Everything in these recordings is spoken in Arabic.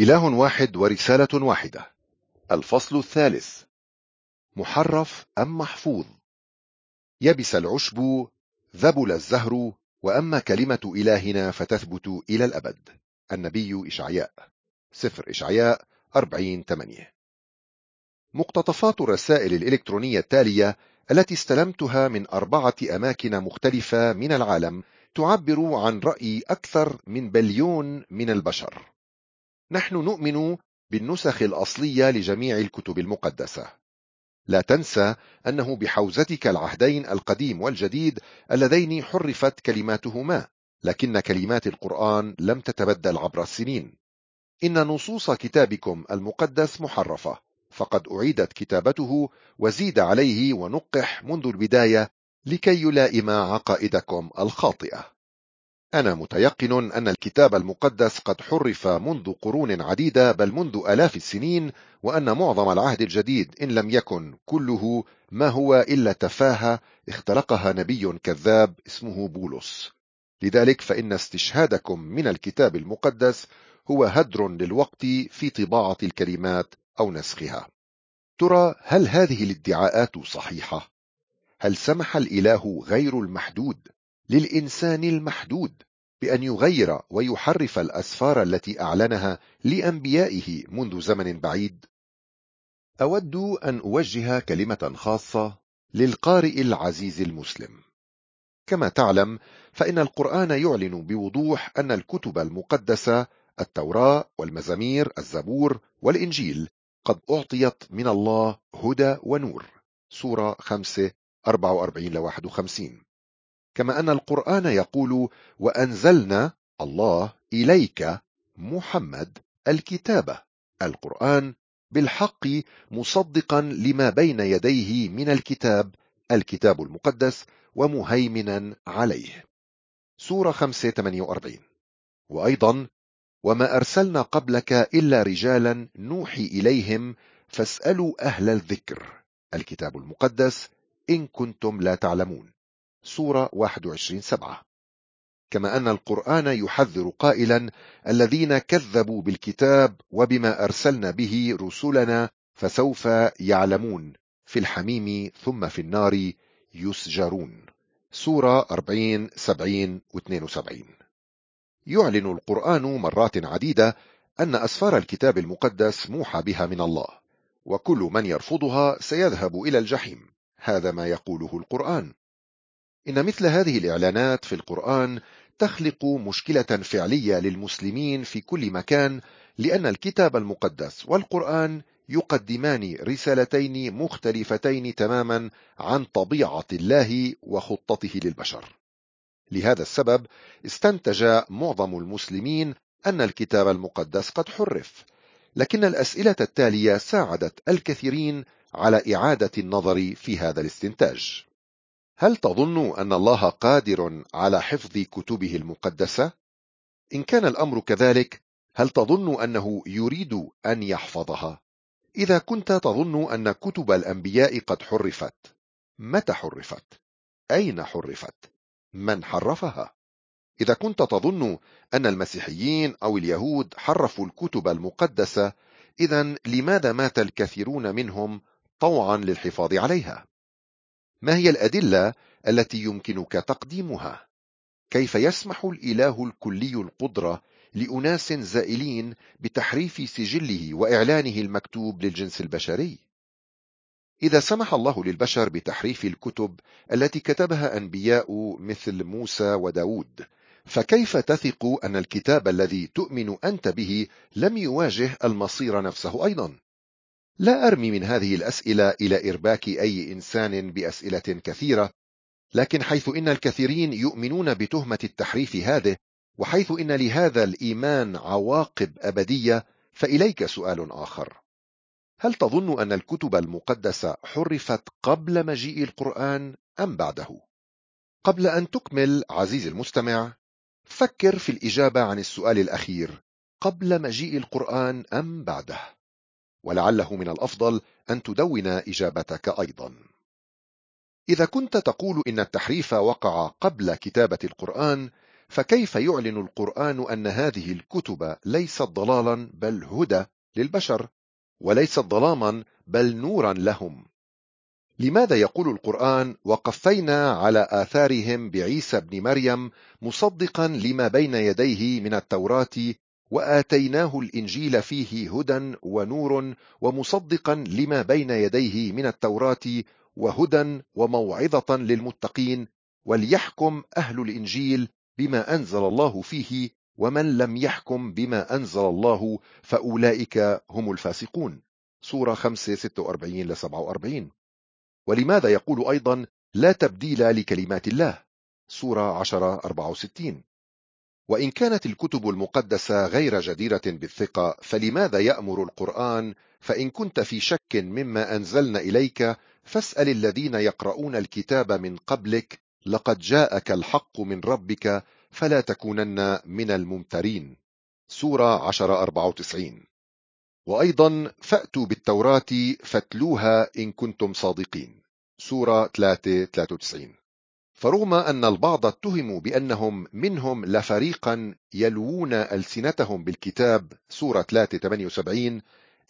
إله واحد ورسالة واحدة. الفصل الثالث. محرف أم محفوظ؟ يبس العشب ذبل الزهر وأما كلمة إلهنا فتثبت إلى الأبد. النبي إشعياء. سفر إشعياء 40 8 مقتطفات الرسائل الإلكترونية التالية التي استلمتها من أربعة أماكن مختلفة من العالم تعبر عن رأي أكثر من بليون من البشر. نحن نؤمن بالنسخ الأصلية لجميع الكتب المقدسة. لا تنسى أنه بحوزتك العهدين القديم والجديد اللذين حرفت كلماتهما لكن كلمات القرآن لم تتبدل عبر السنين. إن نصوص كتابكم المقدس محرفة فقد أعيدت كتابته وزيد عليه ونقح منذ البداية لكي يلائم عقائدكم الخاطئة. أنا متيقن أن الكتاب المقدس قد حرف منذ قرون عديدة بل منذ آلاف السنين وأن معظم العهد الجديد إن لم يكن كله ما هو إلا تفاهة اختلقها نبي كذاب اسمه بولس. لذلك فإن استشهادكم من الكتاب المقدس هو هدر للوقت في طباعة الكلمات أو نسخها. ترى هل هذه الادعاءات صحيحة؟ هل سمح الإله غير المحدود؟ للإنسان المحدود بأن يغير ويحرف الأسفار التي أعلنها لأنبيائه منذ زمن بعيد. أود أن أوجه كلمة خاصة للقارئ العزيز المسلم. كما تعلم فإن القرآن يعلن بوضوح أن الكتب المقدسة التوراة والمزامير الزبور والإنجيل قد أعطيت من الله هدى ونور. سورة 5 44 51 كما أن القرآن يقول وأنزلنا الله إليك محمد الكتاب. القرآن بالحق مصدقا لما بين يديه من الكتاب الكتاب المقدس ومهيمنا عليه. سورة 548 وأيضا وما أرسلنا قبلك إلا رجالا نوحي إليهم فاسألوا أهل الذكر. الكتاب المقدس إن كنتم لا تعلمون. سورة 21 سبعة. كما أن القرآن يحذر قائلا الذين كذبوا بالكتاب وبما أرسلنا به رسلنا فسوف يعلمون. في الحميم ثم في النار يسجرون. سورة 40 70 و 72 يعلن القرآن مرات عديدة أن أسفار الكتاب المقدس موحى بها من الله وكل من يرفضها سيذهب إلى الجحيم. هذا ما يقوله القرآن. إن مثل هذه الإعلانات في القرآن تخلق مشكلة فعلية للمسلمين في كل مكان لأن الكتاب المقدس والقرآن يقدمان رسالتين مختلفتين تماما عن طبيعة الله وخطته للبشر. لهذا السبب استنتج معظم المسلمين أن الكتاب المقدس قد حرف لكن الأسئلة التالية ساعدت الكثيرين على إعادة النظر في هذا الاستنتاج. هل تظن أن الله قادر على حفظ كتبه المقدسة؟ إن كان الأمر كذلك هل تظن أنه يريد أن يحفظها؟ إذا كنت تظن أن كتب الأنبياء قد حرفت متى حرفت؟ أين حرفت؟ من حرفها؟ إذا كنت تظن أن المسيحيين أو اليهود حرفوا الكتب المقدسة إذا لماذا مات الكثيرون منهم طوعا للحفاظ عليها؟ ما هي الأدلة التي يمكنك تقديمها؟ كيف يسمح الإله الكلي القدرة لأناس زائلين بتحريف سجله وإعلانه المكتوب للجنس البشري؟ إذا سمح الله للبشر بتحريف الكتب التي كتبها أنبياء مثل موسى وداود فكيف تثق أن الكتاب الذي تؤمن أنت به لم يواجه المصير نفسه أيضا؟ لا أرمي من هذه الأسئلة إلى إرباك أي إنسان بأسئلة كثيرة لكن حيث إن الكثيرين يؤمنون بتهمة التحريف هذه وحيث إن لهذا الإيمان عواقب أبدية فإليك سؤال آخر هل تظن أن الكتب المقدسة حرفت قبل مجيء القرآن أم بعده؟ قبل أن تكمل عزيزي المستمع فكر في الإجابة عن السؤال الأخير قبل مجيء القرآن أم بعده؟ ولعله من الأفضل أن تدون إجابتك أيضا. إذا كنت تقول إن التحريف وقع قبل كتابة القرآن فكيف يعلن القرآن أن هذه الكتب ليست ضلالا بل هدى للبشر وليست ظلاما بل نورا لهم؟ لماذا يقول القرآن وقفينا على آثارهم بعيسى بن مريم مصدقا لما بين يديه من التوراة وآتيناه الإنجيل فيه هدى ونور ومصدقا لما بين يديه من التوراة وهدى وموعظة للمتقين وليحكم أهل الإنجيل بما أنزل الله فيه ومن لم يحكم بما أنزل الله فأولئك هم الفاسقون. سورة 5 46 ل 47 ولماذا يقول أيضا لا تبديل لكلمات الله؟ سورة 10 64 وإن كانت الكتب المقدسة غير جديرة بالثقة فلماذا يأمر القرآن؟ فإن كنت في شك مما أنزلنا إليك فاسأل الذين يقرؤون الكتاب من قبلك لقد جاءك الحق من ربك فلا تكونن من الممترين. سورة 1094 وأيضا فأتوا بالتوراة فاتلوها إن كنتم صادقين. سورة 393 فرغم أن البعض اتهموا بأنهم منهم لفريقا يلوون ألسنتهم بالكتاب سورة 378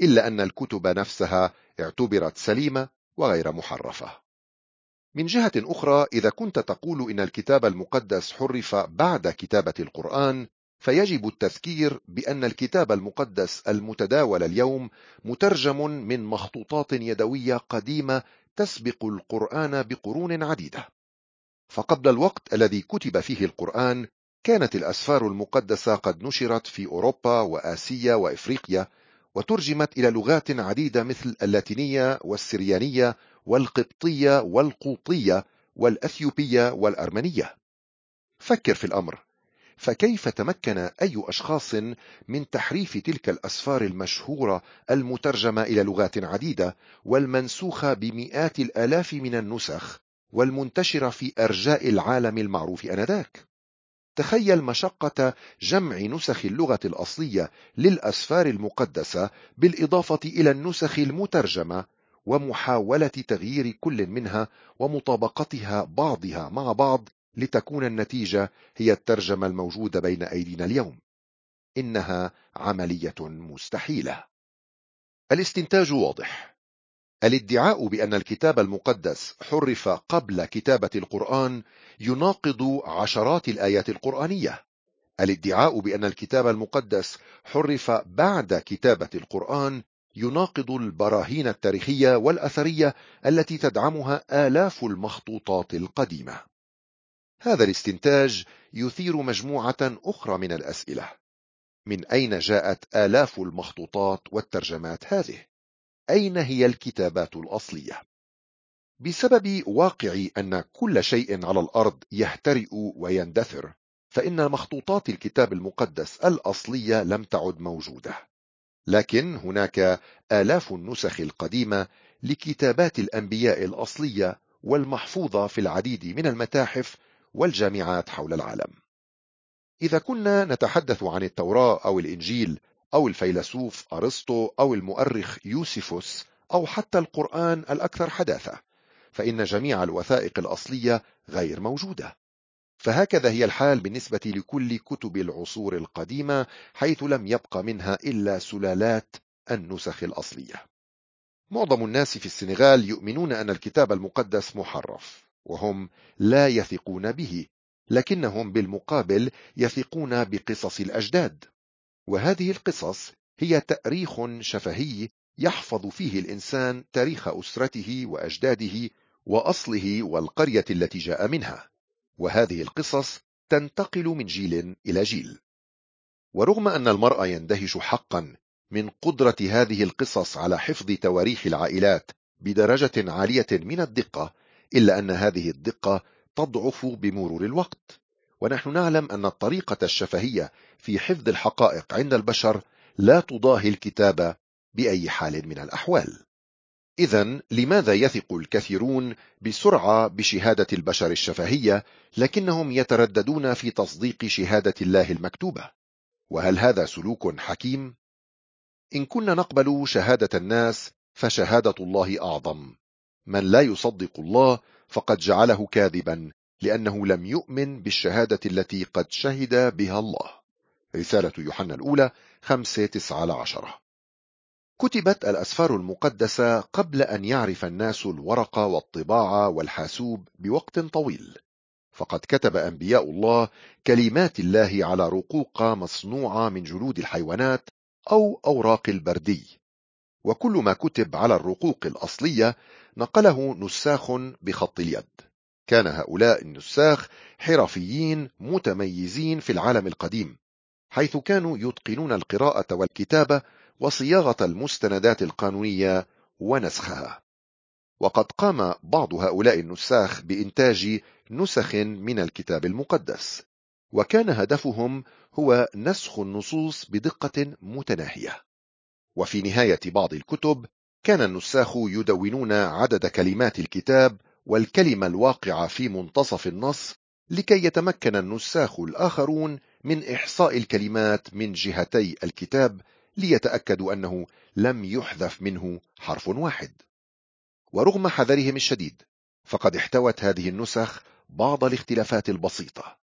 إلا أن الكتب نفسها اعتبرت سليمة وغير محرفة. من جهة أخرى إذا كنت تقول إن الكتاب المقدس حرف بعد كتابة القرآن فيجب التذكير بأن الكتاب المقدس المتداول اليوم مترجم من مخطوطات يدوية قديمة تسبق القرآن بقرون عديدة. فقبل الوقت الذي كتب فيه القرآن كانت الأسفار المقدسة قد نشرت في أوروبا وآسيا وإفريقيا وترجمت إلى لغات عديدة مثل اللاتينية والسريانية والقبطية والقوطية والأثيوبية والأرمنية. فكر في الأمر فكيف تمكن أي أشخاص من تحريف تلك الأسفار المشهورة المترجمة إلى لغات عديدة والمنسوخة بمئات الآلاف من النسخ؟ والمنتشرة في أرجاء العالم المعروف أنذاك. تخيل مشقة جمع نسخ اللغة الأصلية للأسفار المقدسة بالإضافة إلى النسخ المترجمة ومحاولة تغيير كل منها ومطابقتها بعضها مع بعض لتكون النتيجة هي الترجمة الموجودة بين أيدينا اليوم. إنها عملية مستحيلة. الاستنتاج واضح. الادعاء بأن الكتاب المقدس حرف قبل كتابة القرآن يناقض عشرات الآيات القرآنية. الادعاء بأن الكتاب المقدس حرف بعد كتابة القرآن يناقض البراهين التاريخية والأثرية التي تدعمها آلاف المخطوطات القديمة. هذا الاستنتاج يثير مجموعة أخرى من الأسئلة. من أين جاءت آلاف المخطوطات والترجمات هذه؟ أين هي الكتابات الأصلية؟ بسبب واقع أن كل شيء على الأرض يهترئ ويندثر فإن مخطوطات الكتاب المقدس الأصلية لم تعد موجودة لكن هناك آلاف النسخ القديمة لكتابات الأنبياء الأصلية والمحفوظة في العديد من المتاحف والجامعات حول العالم إذا كنا نتحدث عن التوراة أو الإنجيل أو الفيلسوف أرسطو أو المؤرخ يوسفوس أو حتى القرآن الأكثر حداثة فإن جميع الوثائق الأصلية غير موجودة. فهكذا هي الحال بالنسبة لكل كتب العصور القديمة حيث لم يبق منها إلا سلالات النسخ الأصلية. معظم الناس في السنغال يؤمنون أن الكتاب المقدس محرف وهم لا يثقون به لكنهم بالمقابل يثقون بقصص الأجداد. وهذه القصص هي تأريخ شفهي يحفظ فيه الإنسان تاريخ أسرته وأجداده وأصله والقرية التي جاء منها. وهذه القصص تنتقل من جيل إلى جيل. ورغم أن المرء يندهش حقا من قدرة هذه القصص على حفظ تواريخ العائلات بدرجة عالية من الدقة إلا أن هذه الدقة تضعف بمرور الوقت. ونحن نعلم أن الطريقة الشفهية في حفظ الحقائق عند البشر لا تضاهي الكتابة بأي حال من الأحوال. إذا لماذا يثق الكثيرون بسرعة بشهادة البشر الشفهية لكنهم يترددون في تصديق شهادة الله المكتوبة؟ وهل هذا سلوك حكيم؟ إن كنا نقبل شهادة الناس فشهادة الله أعظم. من لا يصدق الله فقد جعله كاذبا. لأنه لم يؤمن بالشهادة التي قد شهد بها الله. رسالة يوحنا الأولى خمسة تسعة عشرة. كتبت الأسفار المقدسة قبل أن يعرف الناس الورق والطباعة والحاسوب بوقت طويل. فقد كتب أنبياء الله كلمات الله على رقوق مصنوعة من جلود الحيوانات أو أوراق البردي. وكل ما كتب على الرقوق الأصلية نقله نساخ بخط اليد. كان هؤلاء النساخ حرفيين متميزين في العالم القديم حيث كانوا يتقنون القراءة والكتابة وصياغة المستندات القانونية ونسخها. وقد قام بعض هؤلاء النساخ بإنتاج نسخ من الكتاب المقدس وكان هدفهم هو نسخ النصوص بدقة متناهية. وفي نهاية بعض الكتب كان النساخ يدونون عدد كلمات الكتاب والكلمة الواقعة في منتصف النص لكي يتمكن النساخ الآخرون من إحصاء الكلمات من جهتي الكتاب ليتأكدوا أنه لم يحذف منه حرف واحد. ورغم حذرهم الشديد فقد احتوت هذه النسخ بعض الاختلافات البسيطة.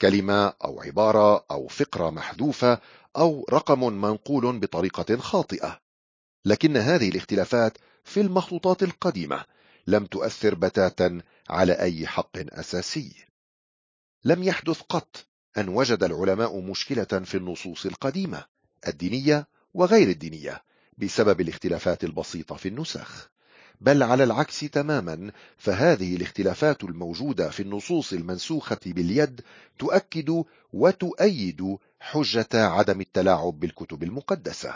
كلمة أو عبارة أو فقرة محذوفة أو رقم منقول بطريقة خاطئة. لكن هذه الاختلافات في المخطوطات القديمة لم تؤثر بتاتا على أي حق أساسي. لم يحدث قط أن وجد العلماء مشكلة في النصوص القديمة الدينية وغير الدينية بسبب الاختلافات البسيطة في النسخ. بل على العكس تماما فهذه الاختلافات الموجودة في النصوص المنسوخة باليد تؤكد وتؤيد حجة عدم التلاعب بالكتب المقدسة.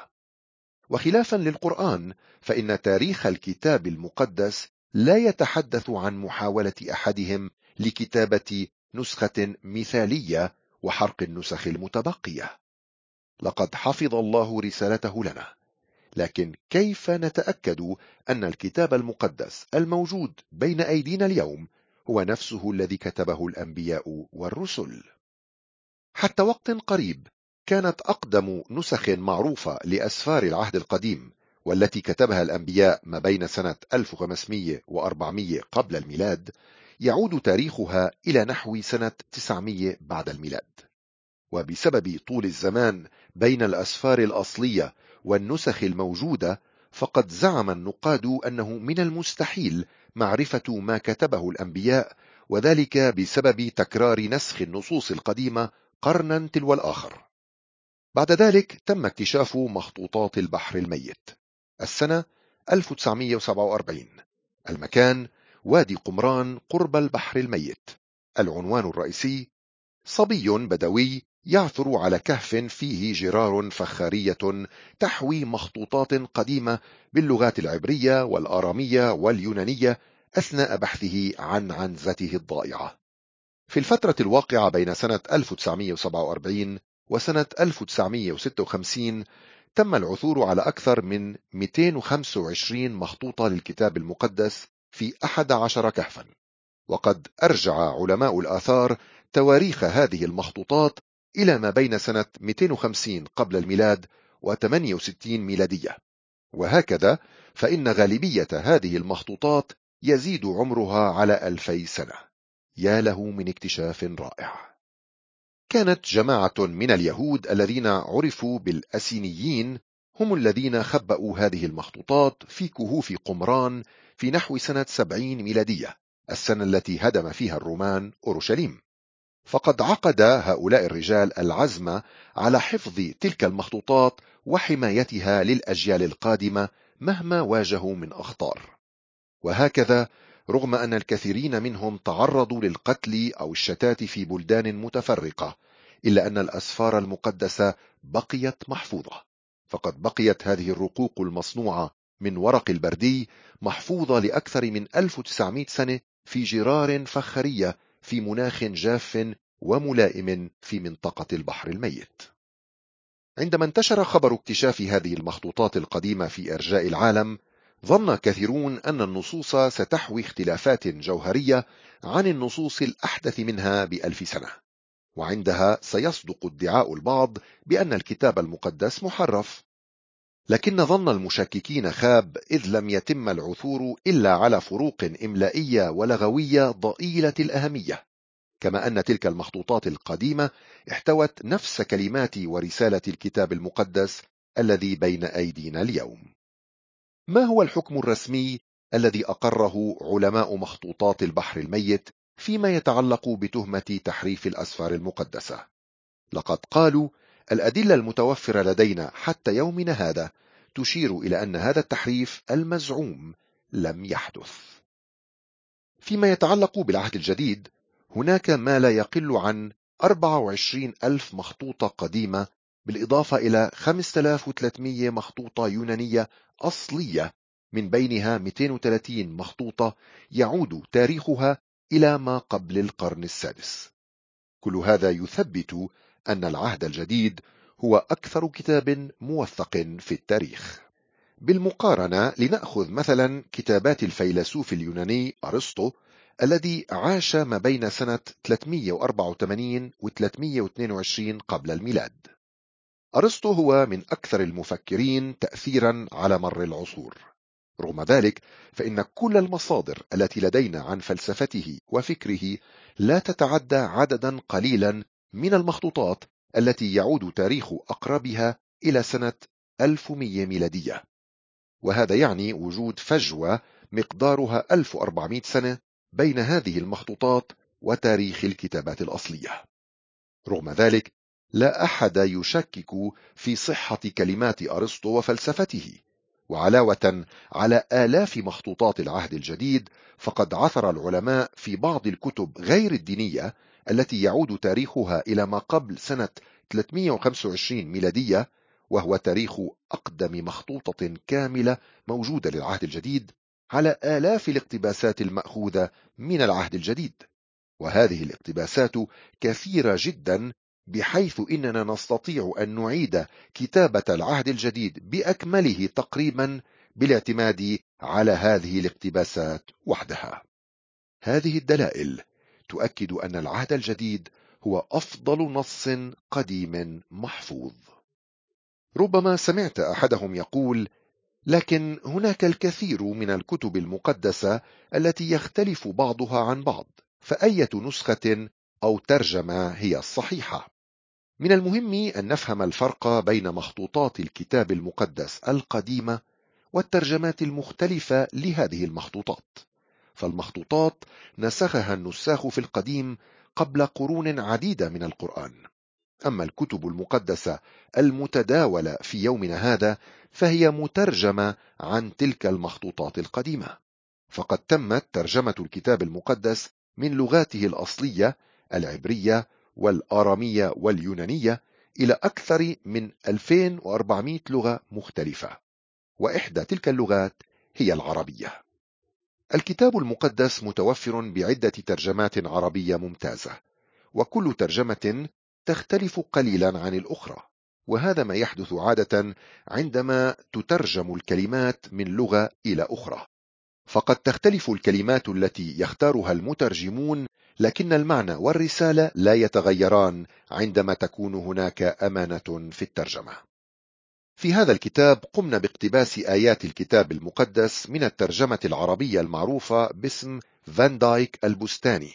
وخلافا للقرآن فإن تاريخ الكتاب المقدس لا يتحدث عن محاولة أحدهم لكتابة نسخة مثالية وحرق النسخ المتبقية. لقد حفظ الله رسالته لنا. لكن كيف نتأكد أن الكتاب المقدس الموجود بين أيدينا اليوم هو نفسه الذي كتبه الأنبياء والرسل؟ حتى وقت قريب كانت أقدم نسخ معروفة لأسفار العهد القديم والتي كتبها الأنبياء ما بين سنة 1500 و 400 قبل الميلاد يعود تاريخها إلى نحو سنة 900 بعد الميلاد. وبسبب طول الزمان بين الأسفار الأصلية والنسخ الموجودة فقد زعم النقاد أنه من المستحيل معرفة ما كتبه الأنبياء وذلك بسبب تكرار نسخ النصوص القديمة قرنا تلو الآخر. بعد ذلك تم اكتشاف مخطوطات البحر الميت. السنة 1947 المكان وادي قمران قرب البحر الميت. العنوان الرئيسي صبي بدوي يعثر على كهف فيه جرار فخارية تحوي مخطوطات قديمة باللغات العبرية والآرامية واليونانية أثناء بحثه عن عنزته الضائعة. في الفترة الواقعة بين سنة 1947 وسنة 1956 تم العثور على أكثر من 225 مخطوطة للكتاب المقدس في 11 كهفا. وقد أرجع علماء الآثار تواريخ هذه المخطوطات إلى ما بين سنة 250 قبل الميلاد و68 ميلادية. وهكذا فإن غالبية هذه المخطوطات يزيد عمرها على ألفي سنة. يا له من اكتشاف رائع. كانت جماعة من اليهود الذين عرفوا بالأسينيين هم الذين خبأوا هذه المخطوطات في كهوف قمران في نحو سنة 70 ميلادية السنة التي هدم فيها الرومان أورشليم. فقد عقد هؤلاء الرجال العزم على حفظ تلك المخطوطات وحمايتها للأجيال القادمة مهما واجهوا من أخطار. وهكذا رغم أن الكثيرين منهم تعرضوا للقتل أو الشتات في بلدان متفرقة إلا أن الأسفار المقدسة بقيت محفوظة. فقد بقيت هذه الرقوق المصنوعة من ورق البردي محفوظة لأكثر من 1900 سنة في جرار فخارية في مناخ جاف وملائم في منطقة البحر الميت. عندما انتشر خبر اكتشاف هذه المخطوطات القديمة في أرجاء العالم ظن كثيرون أن النصوص ستحوي اختلافات جوهرية عن النصوص الأحدث منها بألف سنة. وعندها سيصدق ادعاء البعض بأن الكتاب المقدس محرف. لكن ظن المشككين خاب إذ لم يتم العثور إلا على فروق إملائية ولغوية ضئيلة الأهمية. كما أن تلك المخطوطات القديمة احتوت نفس كلمات ورسالة الكتاب المقدس الذي بين أيدينا اليوم. ما هو الحكم الرسمي الذي أقره علماء مخطوطات البحر الميت فيما يتعلق بتهمة تحريف الأسفار المقدسة؟ لقد قالوا الأدلة المتوفرة لدينا حتى يومنا هذا تشير إلى أن هذا التحريف المزعوم لم يحدث. فيما يتعلق بالعهد الجديد هناك ما لا يقل عن 24 ألف مخطوطة قديمة بالإضافة إلى 5300 مخطوطة يونانية أصلية من بينها 230 مخطوطة يعود تاريخها إلى ما قبل القرن السادس. كل هذا يثبت أن العهد الجديد هو أكثر كتاب موثق في التاريخ. بالمقارنة لنأخذ مثلا كتابات الفيلسوف اليوناني أرسطو الذي عاش ما بين سنة 384 و 322 قبل الميلاد. أرسطو هو من أكثر المفكرين تأثيرا على مر العصور. رغم ذلك فإن كل المصادر التي لدينا عن فلسفته وفكره لا تتعدى عددا قليلا من المخطوطات التي يعود تاريخ أقربها إلى سنة 1100 ميلادية. وهذا يعني وجود فجوة مقدارها 1400 سنة بين هذه المخطوطات وتاريخ الكتابات الأصلية. رغم ذلك لا أحد يشكك في صحة كلمات أرسطو وفلسفته. وعلاوة على آلاف مخطوطات العهد الجديد فقد عثر العلماء في بعض الكتب غير الدينية التي يعود تاريخها إلى ما قبل سنة 325 ميلادية وهو تاريخ أقدم مخطوطة كاملة موجودة للعهد الجديد على آلاف الاقتباسات المأخوذة من العهد الجديد. وهذه الاقتباسات كثيرة جدا بحيث إننا نستطيع أن نعيد كتابة العهد الجديد بأكمله تقريبا بالاعتماد على هذه الاقتباسات وحدها. هذه الدلائل تؤكد أن العهد الجديد هو أفضل نص قديم محفوظ. ربما سمعت أحدهم يقول لكن هناك الكثير من الكتب المقدسة التي يختلف بعضها عن بعض فأية نسخة أو ترجمة هي الصحيحة؟ من المهم أن نفهم الفرق بين مخطوطات الكتاب المقدس القديمة والترجمات المختلفة لهذه المخطوطات. فالمخطوطات نسخها النساخ في القديم قبل قرون عديدة من القرآن. أما الكتب المقدسة المتداولة في يومنا هذا فهي مترجمة عن تلك المخطوطات القديمة. فقد تمت ترجمة الكتاب المقدس من لغاته الأصلية العبرية والآرامية واليونانية إلى أكثر من 2400 لغة مختلفة وإحدى تلك اللغات هي العربية. الكتاب المقدس متوفر بعدة ترجمات عربية ممتازة وكل ترجمة تختلف قليلا عن الأخرى وهذا ما يحدث عادة عندما تترجم الكلمات من لغة إلى أخرى. فقد تختلف الكلمات التي يختارها المترجمون لكن المعنى والرسالة لا يتغيران عندما تكون هناك أمانة في الترجمة. في هذا الكتاب قمنا باقتباس آيات الكتاب المقدس من الترجمة العربية المعروفة باسم فان دايك البستاني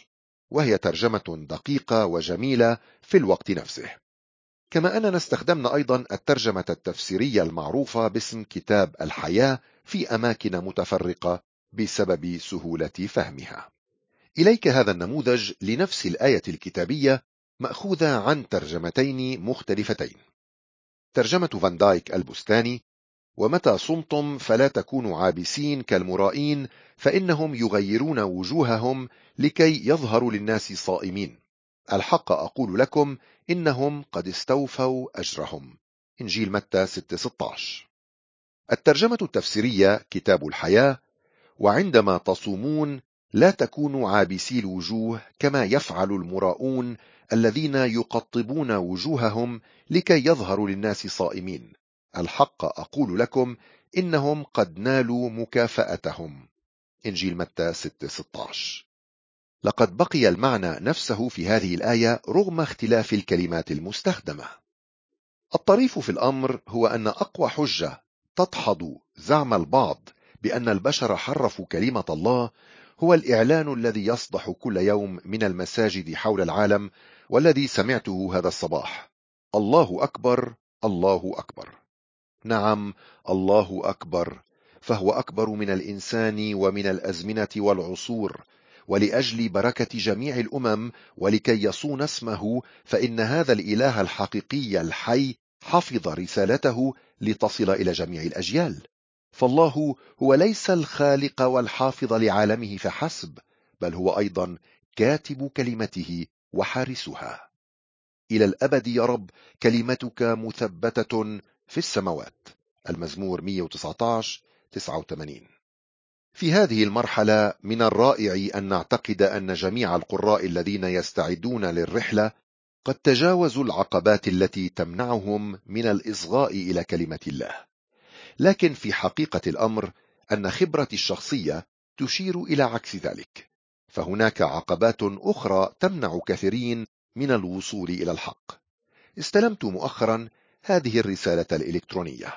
وهي ترجمة دقيقة وجميلة في الوقت نفسه. كما أننا استخدمنا أيضا الترجمة التفسيرية المعروفة باسم كتاب الحياة في أماكن متفرقة بسبب سهولة فهمها. إليك هذا النموذج لنفس الآية الكتابية مأخوذة عن ترجمتين مختلفتين. ترجمة فان دايك البستاني ومتى صمتم فلا تكونوا عابسين كالمرائين فإنهم يغيرون وجوههم لكي يظهروا للناس صائمين. الحق أقول لكم إنهم قد استوفوا أجرهم. إنجيل متى 6-16 الترجمة التفسيرية كتاب الحياة وعندما تصومون لا تكونوا عابسي الوجوه كما يفعل المراؤون الذين يقطبون وجوههم لكي يظهروا للناس صائمين. الحق أقول لكم إنهم قد نالوا مكافأتهم. إنجيل متى 6-16 لقد بقي المعنى نفسه في هذه الآية رغم اختلاف الكلمات المستخدمة. الطريف في الأمر هو أن أقوى حجة تدحض زعم البعض بأن البشر حرفوا كلمة الله هو الإعلان الذي يصدح كل يوم من المساجد حول العالم والذي سمعته هذا الصباح. الله أكبر الله أكبر. نعم الله أكبر. فهو أكبر من الإنسان ومن الأزمنة والعصور. ولأجل بركة جميع الأمم ولكي يصون اسمه فإن هذا الإله الحقيقي الحي حفظ رسالته لتصل إلى جميع الأجيال. فالله هو ليس الخالق والحافظ لعالمه فحسب بل هو أيضا كاتب كلمته وحارسها. إلى الأبد يا رب كلمتك مثبتة في السماوات. المزمور 119 89 في هذه المرحلة من الرائع أن نعتقد أن جميع القراء الذين يستعدون للرحلة قد تجاوزوا العقبات التي تمنعهم من الإصغاء إلى كلمة الله. لكن في حقيقة الأمر أن خبرتي الشخصية تشير إلى عكس ذلك. فهناك عقبات أخرى تمنع كثيرين من الوصول إلى الحق. استلمت مؤخرا هذه الرسالة الإلكترونية.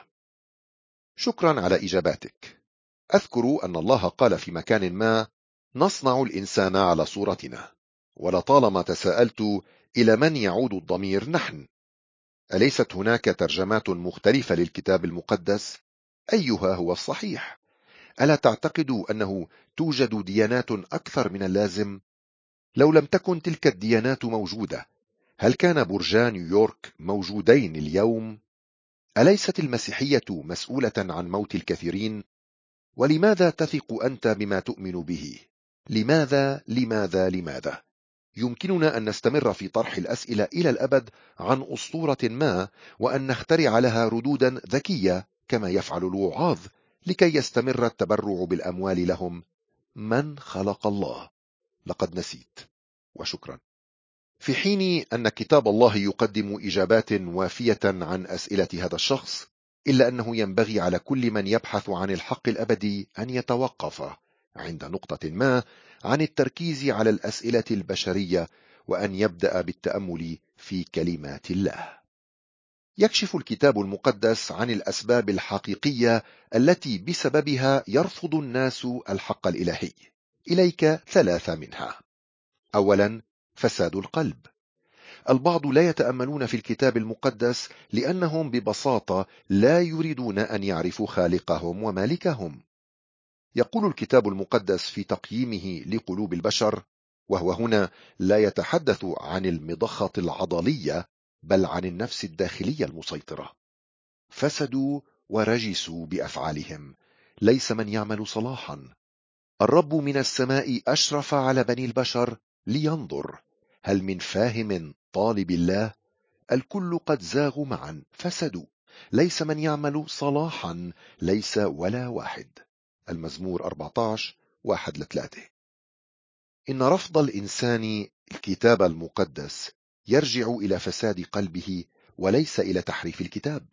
شكرا على إجاباتك. أذكر أن الله قال في مكان ما نصنع الإنسان على صورتنا. ولطالما تساءلت إلى من يعود الضمير نحن. أليست هناك ترجمات مختلفة للكتاب المقدس؟ أيها هو الصحيح. ألا تعتقد أنه توجد ديانات أكثر من اللازم؟ لو لم تكن تلك الديانات موجودة هل كان برجا نيويورك موجودين اليوم؟ أليست المسيحية مسؤولة عن موت الكثيرين؟ ولماذا تثق أنت بما تؤمن به؟ لماذا؟ لماذا؟ لماذا؟ يمكننا أن نستمر في طرح الأسئلة إلى الأبد عن أسطورة ما وأن نخترع لها ردودا ذكية كما يفعل الوعاظ لكي يستمر التبرع بالأموال لهم. من خلق الله. لقد نسيت. وشكرا. في حين أن كتاب الله يقدم إجابات وافية عن أسئلة هذا الشخص إلا أنه ينبغي على كل من يبحث عن الحق الأبدي أن يتوقف عند نقطة ما عن التركيز على الأسئلة البشرية وأن يبدأ بالتأمل في كلمات الله. يكشف الكتاب المقدس عن الأسباب الحقيقية التي بسببها يرفض الناس الحق الإلهي. إليك ثلاثة منها. أولا فساد القلب. البعض لا يتأملون في الكتاب المقدس لأنهم ببساطة لا يريدون أن يعرفوا خالقهم ومالكهم. يقول الكتاب المقدس في تقييمه لقلوب البشر وهو هنا لا يتحدث عن المضخة العضلية بل عن النفس الداخلية المسيطرة. فسدوا ورجسوا بأفعالهم. ليس من يعمل صلاحا. الرب من السماء أشرف على بني البشر لينظر. هل من فاهم طالب الله؟ الكل قد زاغوا معا فسدوا. ليس من يعمل صلاحا ليس ولا واحد. المزمور 14 واحد لثلاثة. إن رفض الإنسان الكتاب المقدس يرجع إلى فساد قلبه وليس إلى تحريف الكتاب.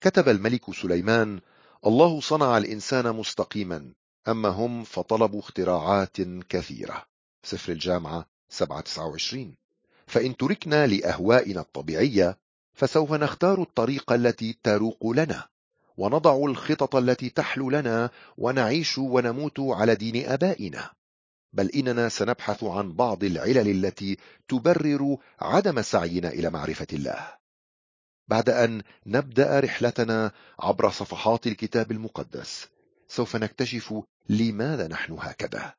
كتب الملك سليمان الله صنع الإنسان مستقيما أما هم فطلبوا اختراعات كثيرة. سفر الجامعة 729 فإن تركنا لأهوائنا الطبيعية فسوف نختار الطريق التي تروق لنا ونضع الخطط التي تحلو لنا ونعيش ونموت على دين آبائنا. بل إننا سنبحث عن بعض العلل التي تبرر عدم سعينا إلى معرفة الله. بعد أن نبدأ رحلتنا عبر صفحات الكتاب المقدس سوف نكتشف لماذا نحن هكذا.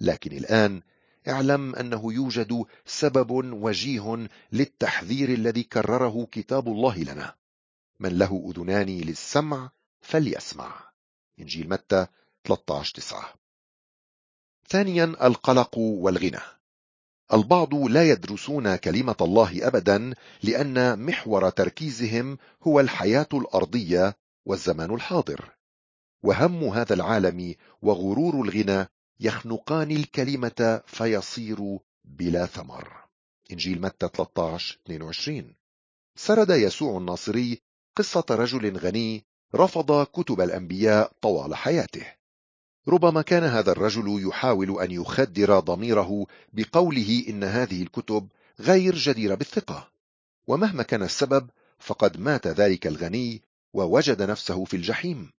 لكن الآن اعلم أنه يوجد سبب وجيه للتحذير الذي كرره كتاب الله لنا. من له أذنان للسمع فليسمع. إنجيل متى 13 9 ثانيا القلق والغنى. البعض لا يدرسون كلمة الله أبدا لأن محور تركيزهم هو الحياة الأرضية والزمان الحاضر. وهم هذا العالم وغرور الغنى يخنقان الكلمة فيصير بلا ثمر. إنجيل متى 13 22 سرد يسوع الناصري قصة رجل غني رفض كتب الأنبياء طوال حياته. ربما كان هذا الرجل يحاول أن يخدر ضميره بقوله إن هذه الكتب غير جديرة بالثقة. ومهما كان السبب فقد مات ذلك الغني ووجد نفسه في الجحيم.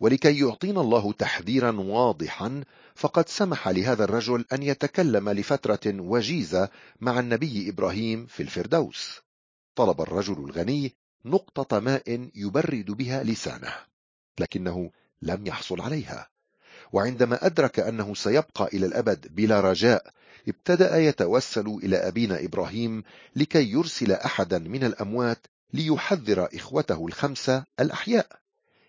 ولكي يعطينا الله تحذيرا واضحا فقد سمح لهذا الرجل أن يتكلم لفترة وجيزة مع النبي إبراهيم في الفردوس. طلب الرجل الغني نقطة ماء يبرد بها لسانه لكنه لم يحصل عليها. وعندما أدرك أنه سيبقى إلى الأبد بلا رجاء ابتدأ يتوسل إلى أبينا إبراهيم لكي يرسل أحدا من الأموات ليحذر إخوته الخمسة الأحياء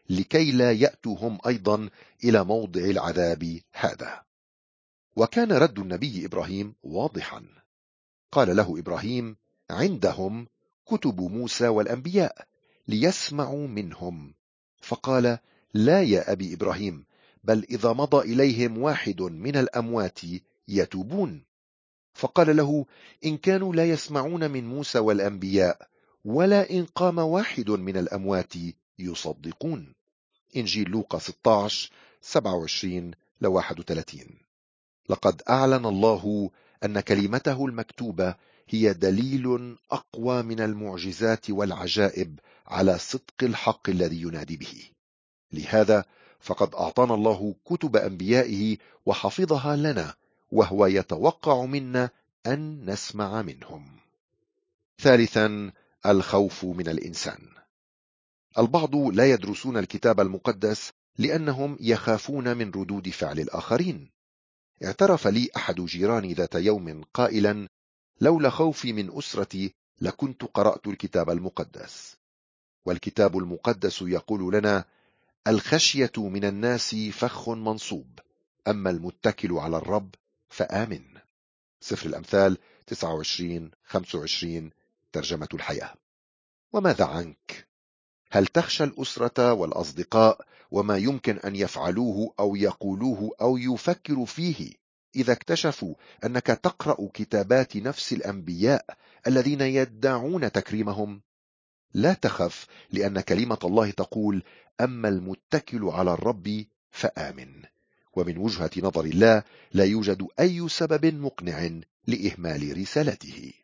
لكي لا يأتوا هم أيضا إلى موضع العذاب هذا. وكان رد النبي إبراهيم واضحا. قال له إبراهيم عندهم كتب موسى والأنبياء ليسمعوا منهم. فقال لا يا أبي إبراهيم بل إذا مضى إليهم واحد من الأموات يتوبون. فقال له إن كانوا لا يسمعون من موسى والأنبياء ولا إن قام واحد من الأموات يصدقون. إنجيل لوقا 16 27 ل 31 لقد أعلن الله أن كلمته المكتوبة هي دليل أقوى من المعجزات والعجائب على صدق الحق الذي ينادي به. لهذا فقد أعطانا الله كتب أنبيائه وحفظها لنا وهو يتوقع منا أن نسمع منهم. ثالثا الخوف من الإنسان. البعض لا يدرسون الكتاب المقدس لأنهم يخافون من ردود فعل الآخرين. اعترف لي أحد جيراني ذات يوم قائلا لولا خوفي من أسرتي لكنت قرأت الكتاب المقدس. والكتاب المقدس يقول لنا الخشية من الناس فخ منصوب. أما المتكل على الرب فآمن. سفر الأمثال 29 25 ترجمة الحياة. وماذا عنك؟ هل تخشى الأسرة والأصدقاء وما يمكن أن يفعلوه أو يقولوه أو يفكروا فيه إذا اكتشفوا أنك تقرأ كتابات نفس الأنبياء الذين يدعون تكريمهم؟ لا تخف لأن كلمة الله تقول أما المتكل على الرب فآمن. ومن وجهة نظر الله لا يوجد أي سبب مقنع لإهمال رسالته.